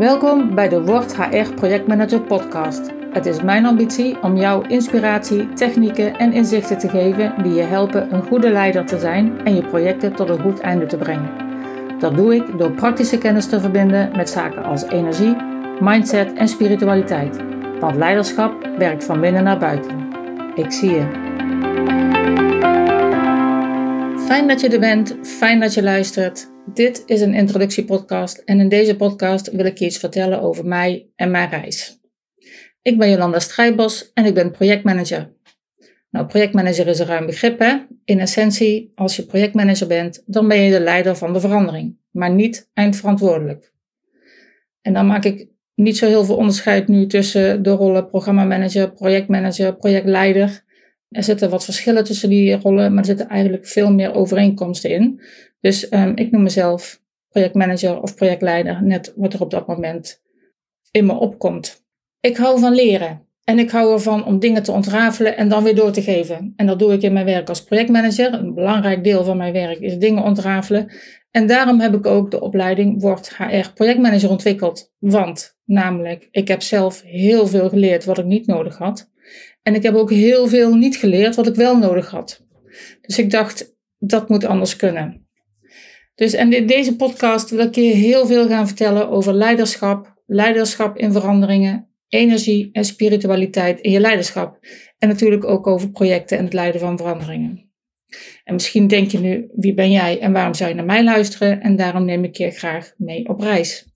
Welkom bij de Word HR Projectmanager podcast. Het is mijn ambitie om jou inspiratie, technieken en inzichten te geven die je helpen een goede leider te zijn en je projecten tot een goed einde te brengen. Dat doe ik door praktische kennis te verbinden met zaken als energie, mindset en spiritualiteit. Want leiderschap werkt van binnen naar buiten. Ik zie je. Fijn dat je er bent, fijn dat je luistert. Dit is een introductiepodcast en in deze podcast wil ik je iets vertellen over mij en mijn reis. Ik ben Jolanda Strijbos en ik ben projectmanager. Nou, projectmanager is een ruim begrip hè. In essentie, als je projectmanager bent, dan ben je de leider van de verandering, maar niet eindverantwoordelijk. En dan maak ik niet zo heel veel onderscheid nu tussen de rollen programmamanager, projectmanager, projectleider. Er zitten wat verschillen tussen die rollen, maar er zitten eigenlijk veel meer overeenkomsten in. Dus um, ik noem mezelf projectmanager of projectleider, net wat er op dat moment in me opkomt. Ik hou van leren en ik hou ervan om dingen te ontrafelen en dan weer door te geven. En dat doe ik in mijn werk als projectmanager. Een belangrijk deel van mijn werk is dingen ontrafelen. En daarom heb ik ook de opleiding Word HR projectmanager ontwikkeld. Want, namelijk, ik heb zelf heel veel geleerd wat ik niet nodig had. En ik heb ook heel veel niet geleerd wat ik wel nodig had. Dus ik dacht, dat moet anders kunnen. Dus en in deze podcast wil ik je heel veel gaan vertellen over leiderschap, leiderschap in veranderingen, energie en spiritualiteit in je leiderschap. En natuurlijk ook over projecten en het leiden van veranderingen. En misschien denk je nu, wie ben jij en waarom zou je naar mij luisteren? En daarom neem ik je graag mee op reis.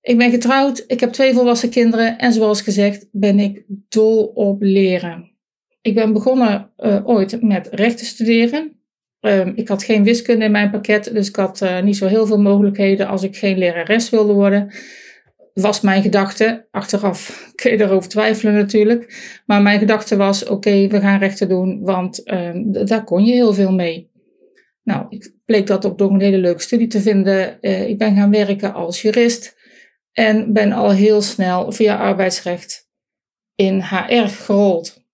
Ik ben getrouwd, ik heb twee volwassen kinderen en zoals gezegd ben ik dol op leren. Ik ben begonnen uh, ooit met rechten studeren. Um, ik had geen wiskunde in mijn pakket, dus ik had uh, niet zo heel veel mogelijkheden als ik geen lerares wilde worden. Was mijn gedachte. Achteraf kun je erover twijfelen natuurlijk. Maar mijn gedachte was: oké, we gaan rechten doen, want um, daar kon je heel veel mee. Nou, ik bleek dat ook door een hele leuke studie te vinden. Uh, ik ben gaan werken als jurist en ben al heel snel via arbeidsrecht in HR gerold.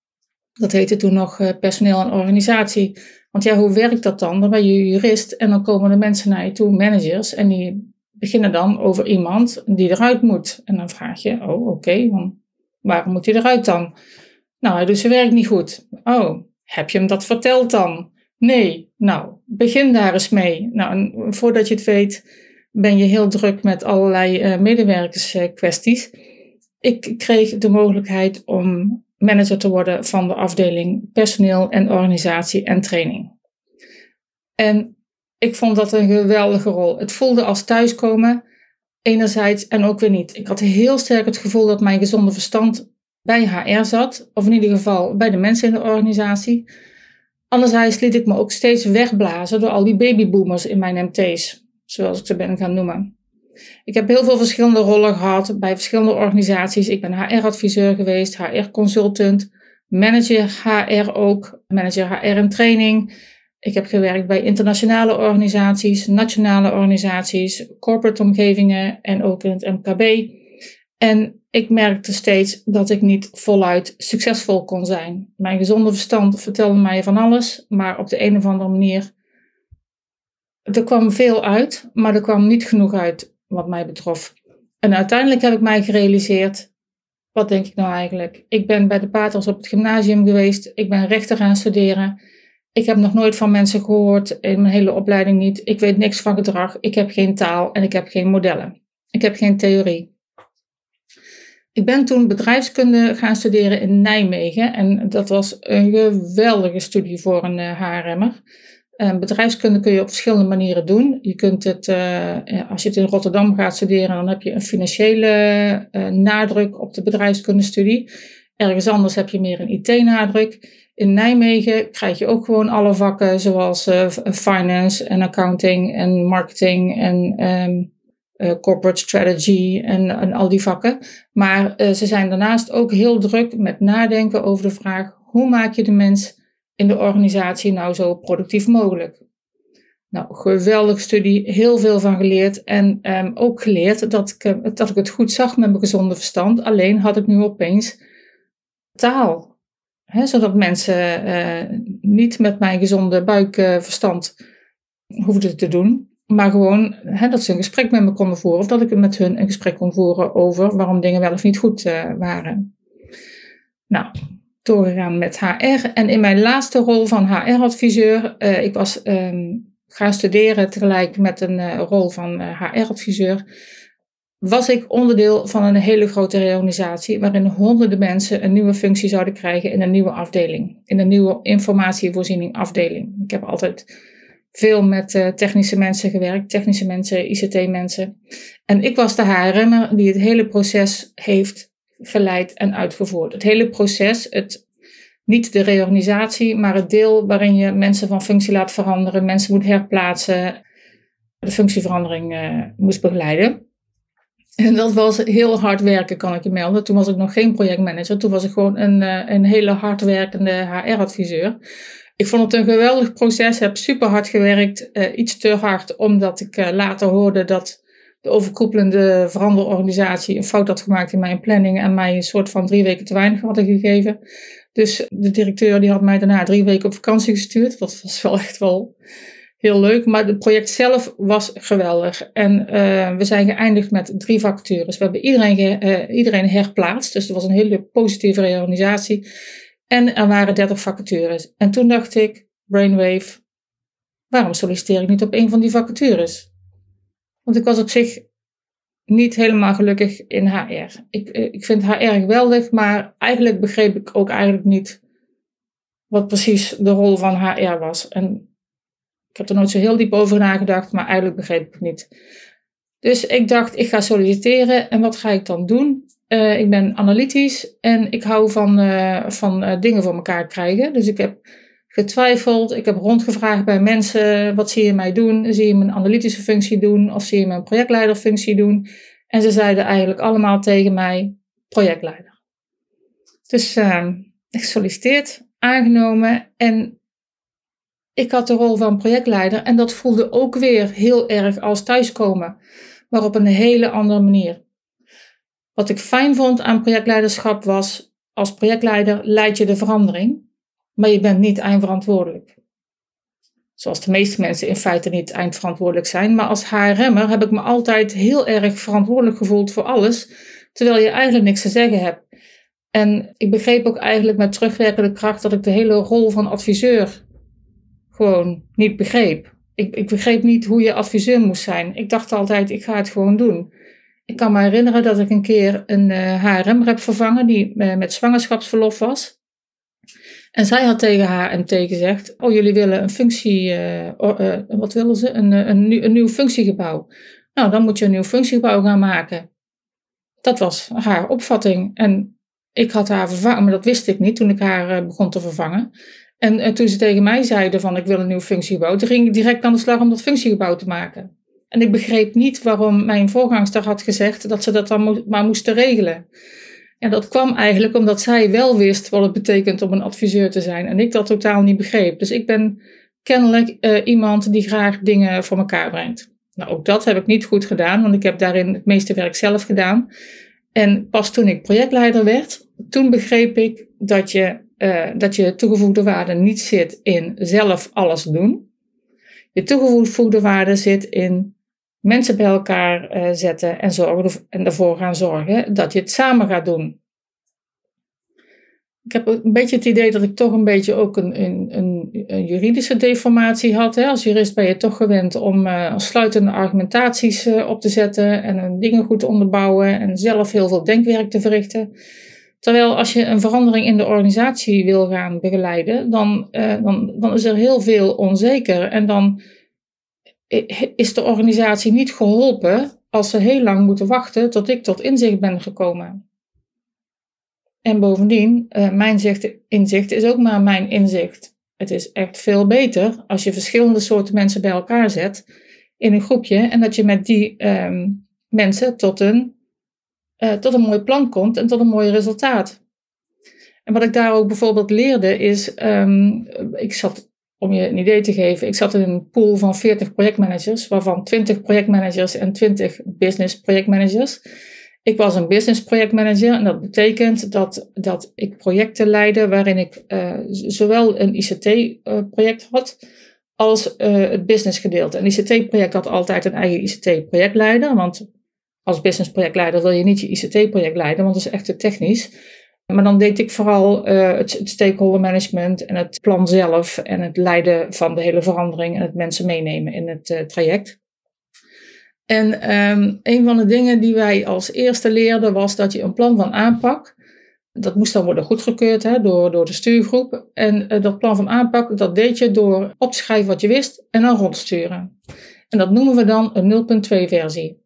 Dat heette toen nog uh, personeel en organisatie. Want ja, hoe werkt dat dan? Dan ben je jurist en dan komen de mensen naar je toe, managers, en die beginnen dan over iemand die eruit moet. En dan vraag je, oh oké, okay, waarom moet hij eruit dan? Nou, hij doet zijn werk niet goed. Oh, heb je hem dat verteld dan? Nee, nou, begin daar eens mee. Nou, voordat je het weet, ben je heel druk met allerlei uh, medewerkerskwesties. ik kreeg de mogelijkheid om manager te worden van de afdeling personeel en organisatie en training. En ik vond dat een geweldige rol. Het voelde als thuiskomen, enerzijds en ook weer niet. Ik had heel sterk het gevoel dat mijn gezonde verstand bij HR zat, of in ieder geval bij de mensen in de organisatie. Anderzijds liet ik me ook steeds wegblazen door al die babyboomers in mijn MT's, zoals ik ze ben gaan noemen. Ik heb heel veel verschillende rollen gehad bij verschillende organisaties. Ik ben HR-adviseur geweest, HR-consultant, manager HR ook, manager HR en training. Ik heb gewerkt bij internationale organisaties, nationale organisaties, corporate omgevingen en ook in het MKB. En ik merkte steeds dat ik niet voluit succesvol kon zijn. Mijn gezonde verstand vertelde mij van alles, maar op de een of andere manier. Er kwam veel uit, maar er kwam niet genoeg uit wat mij betrof. En uiteindelijk heb ik mij gerealiseerd, wat denk ik nou eigenlijk? Ik ben bij de paters op het gymnasium geweest, ik ben rechter gaan studeren. Ik heb nog nooit van mensen gehoord, in mijn hele opleiding niet. Ik weet niks van gedrag, ik heb geen taal en ik heb geen modellen. Ik heb geen theorie. Ik ben toen bedrijfskunde gaan studeren in Nijmegen en dat was een geweldige studie voor een HRM'er. Eh, bedrijfskunde kun je op verschillende manieren doen. Je kunt het, uh, als je het in Rotterdam gaat studeren, dan heb je een financiële nadruk op de bedrijfskundestudie. Ergens anders heb je meer een IT-nadruk. In Nijmegen krijg je ook gewoon alle vakken, zoals finance en accounting en marketing en um, corporate strategy en, en, al die vakken. Maar ze zijn daarnaast ook heel druk met nadenken over de vraag: hoe maak je de mens in de organisatie nou zo productief mogelijk? Nou, geweldige studie, heel veel van geleerd en um, ook geleerd dat ik, eh, dat ik het goed zag met mijn gezonde verstand. Alleen had ik nu opeens taal, hè, zodat mensen uh, niet met mijn gezonde buikverstand uh, hoefden te doen. Maar gewoon hè, dat ze een gesprek met me konden voeren. Of dat ik met hun een gesprek kon voeren over waarom dingen wel of niet goed uh, waren. Nou, doorgegaan met HR. En in mijn laatste rol van HR-adviseur, uh, ik was um, gaan studeren tegelijk met een uh, rol van HR-adviseur, was ik onderdeel van een hele grote reorganisatie waarin honderden mensen een nieuwe functie zouden krijgen in een nieuwe afdeling, in een nieuwe informatievoorziening afdeling. Ik heb altijd veel met technische mensen gewerkt, technische mensen, ICT-mensen. En ik was de HRM'er die het hele proces heeft geleid en uitgevoerd. Het hele proces, het, niet de reorganisatie, maar het deel waarin je mensen van functie laat veranderen, mensen moet herplaatsen, de functieverandering uh, moest begeleiden. En dat was heel hard werken, kan ik je melden. Toen was ik nog geen projectmanager. Toen was ik gewoon een, uh, een hele hardwerkende HR-adviseur. Ik vond het een geweldig proces, heb super hard gewerkt. Uh, iets te hard, omdat ik later hoorde dat de overkoepelende veranderorganisatie een fout had gemaakt in mijn planning en mij een soort van drie weken te weinig hadden gegeven. Dus de directeur die had mij daarna drie weken op vakantie gestuurd. Dat was wel echt wel heel leuk. Maar het project zelf was geweldig. En uh, we zijn geëindigd met drie vacatures. We hebben iedereen, uh, iedereen herplaatst. Dus er was een hele positieve reorganisatie. En er waren 30 vacatures. En toen dacht ik, Brainwave, waarom solliciteer ik niet op een van die vacatures? Want ik was op zich niet helemaal gelukkig in HR. Ik, eh, ik vind HR geweldig, maar eigenlijk begreep ik ook eigenlijk niet wat precies de rol van HR was. En ik heb er nooit zo heel diep over nagedacht, maar eigenlijk begreep ik het niet. Dus ik dacht, ik ga solliciteren en wat ga ik dan doen? Uh, ik ben analytisch en ik hou van, uh, van dingen voor elkaar krijgen. Dus ik heb getwijfeld, ik heb rondgevraagd bij mensen, wat zie je mij doen? Zie je mijn analytische functie doen of zie je mijn projectleiderfunctie doen? En ze zeiden eigenlijk allemaal tegen mij, projectleider. Dus ik solliciteerd, aangenomen en ik had de rol van projectleider en dat voelde ook weer heel erg als thuiskomen, maar op een hele andere manier. Wat ik fijn vond aan projectleiderschap was, als projectleider leid je de verandering, maar je bent niet eindverantwoordelijk. Zoals de meeste mensen in feite niet eindverantwoordelijk zijn, maar als HRM'er heb ik me altijd heel erg verantwoordelijk gevoeld voor alles, terwijl je eigenlijk niks te zeggen hebt. En ik begreep ook eigenlijk met terugwerkende kracht dat ik de hele rol van adviseur gewoon niet begreep. Ik, ik begreep niet hoe je adviseur moest zijn. Ik dacht altijd, ik ga het gewoon doen. Ik kan me herinneren dat ik een keer een uh, eh, HRM heb vervangen die uh, met zwangerschapsverlof was. En zij had tegen HMT gezegd: Oh, jullie willen een functie, uh, wat willen ze? Een, een, een, nieuw functiegebouw. Nou, dan moet je een nieuw functiegebouw gaan maken. Dat was haar opvatting. En ik had haar vervangen, maar dat wist ik niet toen ik haar begon te vervangen. En, en, toen ze tegen mij zeiden van ik wil een nieuw functiegebouw, toen ging ik direct aan de slag om dat functiegebouw te maken. En ik begreep niet waarom mijn voorgangster had gezegd dat ze dat dan maar moesten regelen. En dat kwam eigenlijk omdat zij wel wist wat het betekent om een adviseur te zijn en ik dat totaal niet begreep. Dus ik ben kennelijk uh, iemand die graag dingen voor elkaar brengt. Nou, ook dat heb ik niet goed gedaan, want ik heb daarin het meeste werk zelf gedaan. En pas toen ik projectleider werd, toen begreep ik dat je, uh, dat je toegevoegde waarde niet zit in zelf alles doen. Je toegevoegde waarde zit in mensen bij elkaar uh, zetten en, zorgen, en ervoor gaan zorgen dat je het samen gaat doen. Ik heb een beetje het idee dat ik toch een beetje ook een, een, een juridische deformatie had. Hè. Als jurist ben je toch gewend om uh, sluitende argumentaties uh, op te zetten en dingen goed onderbouwen en zelf heel veel denkwerk te verrichten. Terwijl als je een verandering in de organisatie wil gaan begeleiden, dan, dan, dan is er heel veel onzeker en dan is de organisatie niet geholpen als ze heel lang moeten wachten tot ik tot inzicht ben gekomen. En bovendien, uh, mijn inzicht is ook maar mijn inzicht. Het is echt veel beter als je verschillende soorten mensen bij elkaar zet in een groepje en dat je met die um, mensen tot een, uh, tot een mooi plan komt en tot een mooi resultaat. En wat ik daar ook bijvoorbeeld leerde is, um, ik zat om je een idee te geven, ik zat in een pool van 40 projectmanagers, waarvan 20 projectmanagers en 20 business projectmanagers. Ik was een business projectmanager en dat betekent dat, dat ik projecten leidde waarin ik uh, zowel een ICT-project uh, had als uh, het businessgedeelte. Een ICT-project had altijd een eigen ICT-projectleider, want als businessprojectleider wil je niet je ICT-project leiden, want dat is echt te technisch. Maar dan deed ik vooral uh, het, stakeholder management en het plan zelf en het leiden van de hele verandering en het mensen meenemen in het uh, traject. En um, een van de dingen die wij als eerste leerden was dat je een plan van aanpak, dat moest dan worden goedgekeurd hè, door, door de stuurgroep. En uh, dat plan van aanpak, dat deed je door op te schrijven wat je wist en dan rondsturen. En dat noemen we dan een 0.2 versie.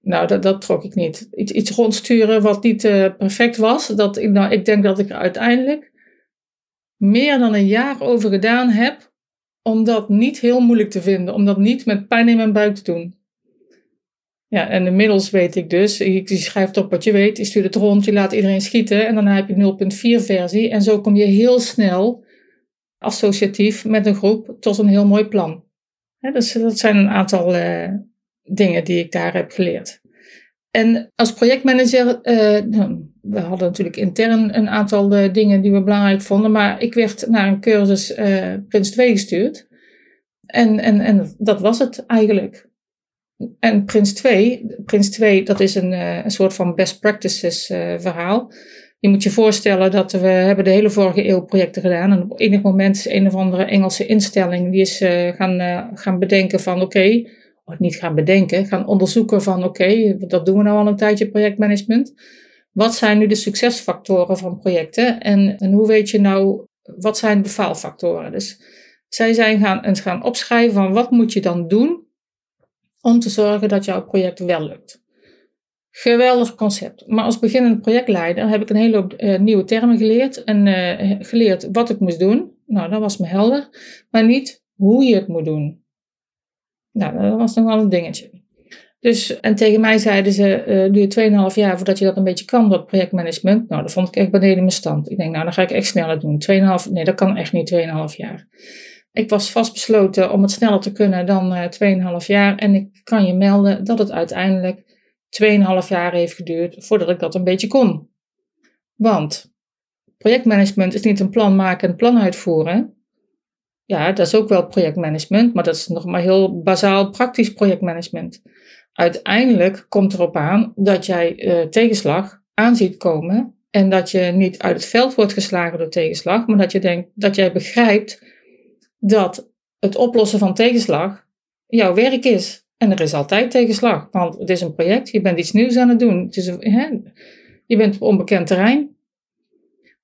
Nou, dat, dat trok ik niet. Iets, iets rondsturen wat niet uh, perfect was. Dat, nou, ik denk dat ik er uiteindelijk meer dan een jaar over gedaan heb om dat niet heel moeilijk te vinden. Om dat niet met pijn in mijn buik te doen. Ja, en inmiddels weet ik dus, je, schrijft op wat je weet, je stuurt het rond, je laat iedereen schieten en dan heb je 0.4 versie. En zo kom je heel snel associatief met een groep tot een heel mooi plan. dus dat zijn een aantal uh, dingen die ik daar heb geleerd. En als projectmanager, uh, we hadden natuurlijk intern een aantal uh, dingen die we belangrijk vonden, maar ik werd naar een cursus uh, Prins 2 gestuurd. En, en, en dat was het eigenlijk. En Prins 2, Prins 2 dat is een, een soort van best practices verhaal. Je moet je voorstellen dat we hebben de hele vorige eeuw projecten gedaan. En op enig moment is een of andere Engelse instelling die is gaan, gaan bedenken van oké, niet gaan bedenken, gaan onderzoeken van oké, dat doen we nou al een tijdje projectmanagement. Wat zijn nu de succesfactoren van projecten en, en hoe weet je nou, wat zijn de faalfactoren? Dus zij zijn gaan, gaan opschrijven van wat moet je dan doen om te zorgen dat jouw project wel lukt. Geweldig concept. Maar als beginnend projectleider heb ik een hele hoop uh, nieuwe termen geleerd. En uh, geleerd wat ik moest doen. Nou, dat was me helder. Maar niet hoe je het moet doen. Nou, dat was nog wel een dingetje. Dus, en tegen mij zeiden ze, uh, duurt 2,5 jaar voordat je dat een beetje kan, dat projectmanagement. Nou, dat vond ik echt beneden mijn stand. Ik denk, nou, dan ga ik echt sneller doen. 2,5, nee, dat kan echt niet 2,5 jaar. Ik was vastbesloten om het sneller te kunnen dan uh, 2,5 jaar. En ik kan je melden dat het uiteindelijk 2,5 jaar heeft geduurd voordat ik dat een beetje kon. Want projectmanagement is niet een plan maken en plan uitvoeren. Ja, dat is ook wel projectmanagement, maar dat is nog maar heel bazaal praktisch projectmanagement. Uiteindelijk komt erop aan dat jij uh, tegenslag aanziet komen en dat je niet uit het veld wordt geslagen door tegenslag, maar dat je denkt dat jij begrijpt dat het oplossen van tegenslag jouw werk is. En er is altijd tegenslag, want het is een project, je bent iets nieuws aan het doen. Het is, hè, je bent op onbekend terrein.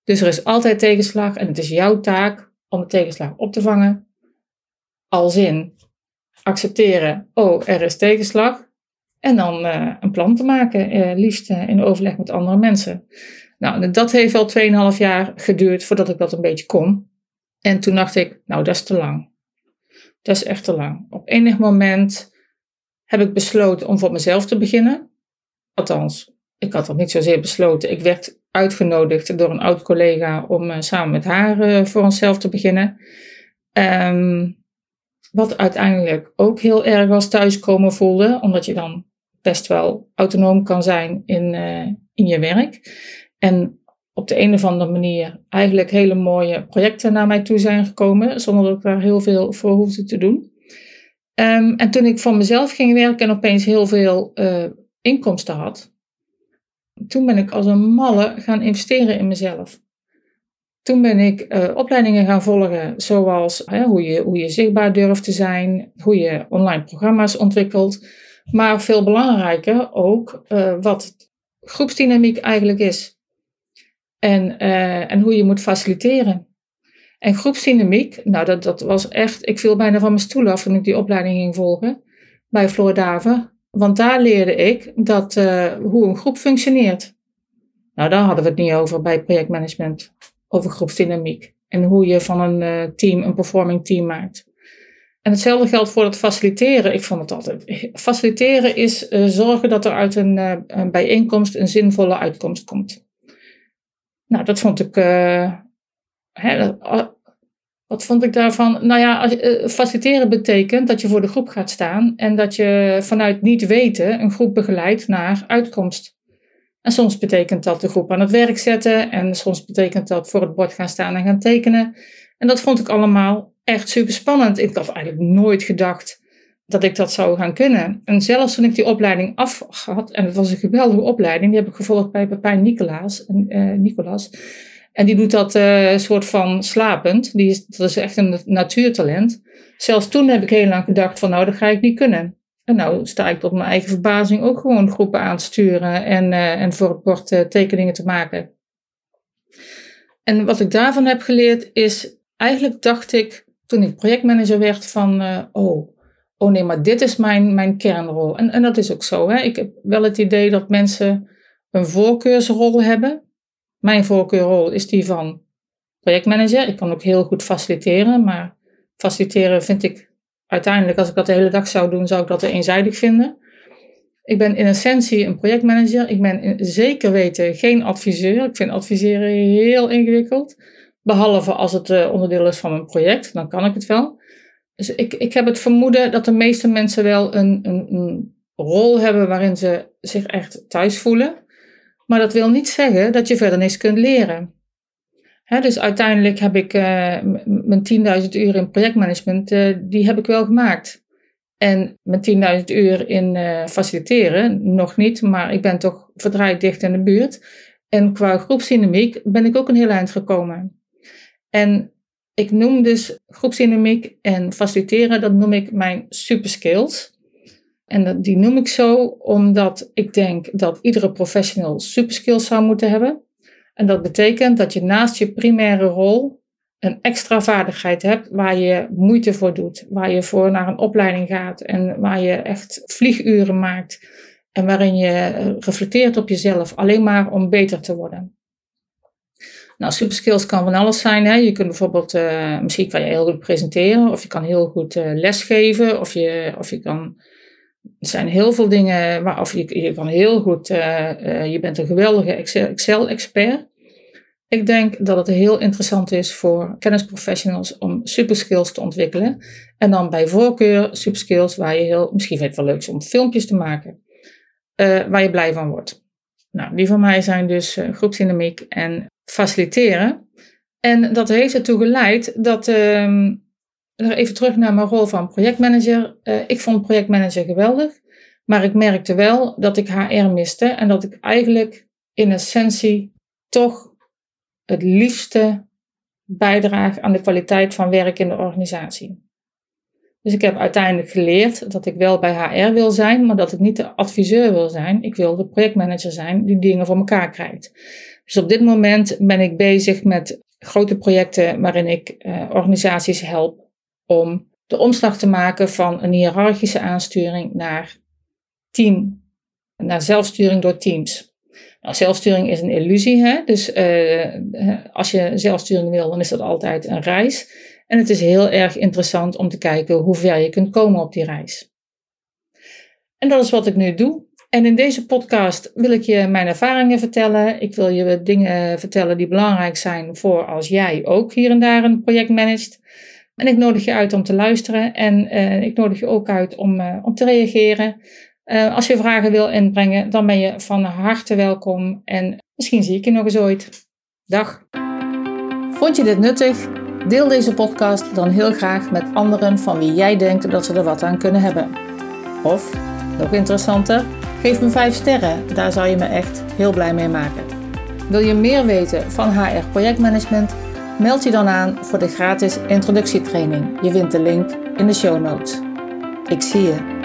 Dus er is altijd tegenslag en het is jouw taak om de tegenslag op te vangen. Als in accepteren, oh, er is tegenslag. En dan uh, een plan te maken, uh, liefst uh, in overleg met andere mensen. Nou, dat heeft wel 2,5 jaar geduurd voordat ik dat een beetje kon. En toen dacht ik, nou, dat is te lang. Dat is echt te lang. Op enig moment heb ik besloten om voor mezelf te beginnen. Althans, ik had dat niet zozeer besloten. Ik werd uitgenodigd door een oud collega om uh, samen met haar uh, voor onszelf te beginnen. Um, wat uiteindelijk ook heel erg als thuiskomen voelde, omdat je dan best wel autonoom kan zijn in, uh, in je werk. En op de een of andere manier eigenlijk hele mooie projecten naar mij toe zijn gekomen, zonder dat ik daar heel veel voor hoefde te doen. Um, en toen ik voor mezelf ging werken en opeens heel veel inkomsten had, toen ben ik als een malle gaan investeren in mezelf. Toen ben ik uh, opleidingen gaan volgen, zoals hè, hoe, je, hoe je zichtbaar durft te zijn, hoe je online programma's ontwikkelt, maar veel belangrijker ook uh, wat groepsdynamiek eigenlijk is. En, uh, en hoe je moet faciliteren. En groepsdynamiek, nou dat, dat was echt, ik viel bijna van mijn stoel af toen ik die opleiding ging volgen bij Floor Daven. Want daar leerde ik dat, uh, hoe een groep functioneert. Nou, daar hadden we het niet over bij projectmanagement, over groepsdynamiek. En hoe je van een uh, team een performing team maakt. En hetzelfde geldt voor het faciliteren. Ik vond het altijd. Faciliteren is uh, zorgen dat er uit een, een, bijeenkomst een zinvolle uitkomst komt. Nou, dat vond ik. Wat vond ik daarvan? Nou ja, uh, faciliteren betekent dat je voor de groep gaat staan en dat je vanuit niet weten een groep begeleidt naar uitkomst. En soms betekent dat de groep aan het werk zetten en soms betekent dat voor het bord gaan staan en gaan tekenen. En dat vond ik allemaal echt super spannend. Ik had eigenlijk nooit gedacht dat ik dat zou gaan kunnen. En zelfs toen ik die opleiding af had, en het was een geweldige opleiding, die heb ik gevolgd bij Pepijn Nicolaas. Uh, Nicolas. En die doet dat uh, soort van slapend. Die is, dat is echt een natuurtalent. Zelfs toen heb ik heel lang gedacht van nou, dat ga ik niet kunnen. En nou sta ik tot mijn eigen verbazing ook gewoon groepen aan te sturen en, uh, en voor het bord uh, tekeningen te maken. En wat ik daarvan heb geleerd is, eigenlijk dacht ik toen ik projectmanager werd van, oh, oh nee, maar dit is mijn, mijn kernrol. En, en dat is ook zo. Hè? Ik heb wel het idee dat mensen een voorkeursrol hebben. Mijn voorkeurrol is die van projectmanager. Ik kan ook heel goed faciliteren, maar faciliteren vind ik uiteindelijk, als ik dat de hele dag zou doen, zou ik dat te eenzijdig vinden. Ik ben in essentie een projectmanager. Ik ben zeker weten geen adviseur. Ik vind adviseren heel ingewikkeld. Behalve als het uh, onderdeel is van een project, dan kan ik het wel. Dus ik, ik heb het vermoeden dat de meeste mensen wel een, een, een rol hebben waarin ze zich echt thuis voelen. Maar dat wil niet zeggen dat je verder niks kunt leren. dus uiteindelijk heb ik uh, mijn 10.000 uur in projectmanagement, uh, die heb ik wel gemaakt. En mijn 10.000 uur in uh, faciliteren, nog niet, maar ik ben toch verdraaid dicht in de buurt. En qua groepsdynamiek ben ik ook een heel eind gekomen. En ik noem dus groepsdynamiek en faciliteren, dat noem ik mijn superskills. En dat, die noem ik zo omdat ik denk dat iedere professional superskills zou moeten hebben. En dat betekent dat je naast je primaire rol een extra vaardigheid hebt waar je moeite voor doet, waar je voor naar een opleiding gaat en waar je echt vlieguren maakt en waarin je reflecteert op jezelf alleen maar om beter te worden. Nou, superskills kan van alles zijn. Hè. Je kunt bijvoorbeeld, uh, misschien kan je heel goed presenteren, of je kan heel goed uh, lesgeven, of je, of je kan. Er zijn heel veel dingen, waar, of je, kan heel goed, uh, je bent een geweldige Excel-expert. Ik denk dat het heel interessant is voor kennisprofessionals om superskills te ontwikkelen. En dan bij voorkeur superskills waar je heel, misschien vind je het wel leuk om filmpjes te maken, waar je blij van wordt. Nou, die van mij zijn dus groepsdynamiek en faciliteren. En dat heeft ertoe geleid dat, uh, even terug naar mijn rol van projectmanager. Uh, ik vond projectmanager geweldig, maar ik merkte wel dat ik HR miste en dat ik eigenlijk in essentie toch het liefste bijdraag aan de kwaliteit van werk in de organisatie. Dus ik heb uiteindelijk geleerd dat ik wel bij HR wil zijn, maar dat ik niet de adviseur wil zijn. Ik wil de projectmanager zijn die dingen voor elkaar krijgt. Dus op dit moment ben ik bezig met grote projecten waarin ik uh, organisaties help om de omslag te maken van een hiërarchische aansturing naar team, naar zelfsturing door teams. Nou, zelfsturing is een illusie, hè? dus uh, als je zelfsturing wil, dan is dat altijd een reis. En het is heel erg interessant om te kijken hoe ver je kunt komen op die reis. En dat is wat ik nu doe. En in deze podcast wil ik je mijn ervaringen vertellen. Ik wil je dingen vertellen die belangrijk zijn voor als jij ook hier en daar een project managt. En ik nodig je uit om te luisteren en uh, ik nodig je ook uit om, uh, om te reageren. Uh, als je vragen wil inbrengen, dan ben je van harte welkom en misschien zie ik je nog eens ooit. Dag. Vond je dit nuttig? Deel deze podcast dan heel graag met anderen van wie jij denkt dat ze er wat aan kunnen hebben. Of, nog interessanter, Geef me 5 sterren, daar zou je me echt heel blij mee maken. Wil je meer weten van HR projectmanagement? Meld je dan aan voor de gratis introductietraining. Je vindt de link in de show notes. Ik zie je.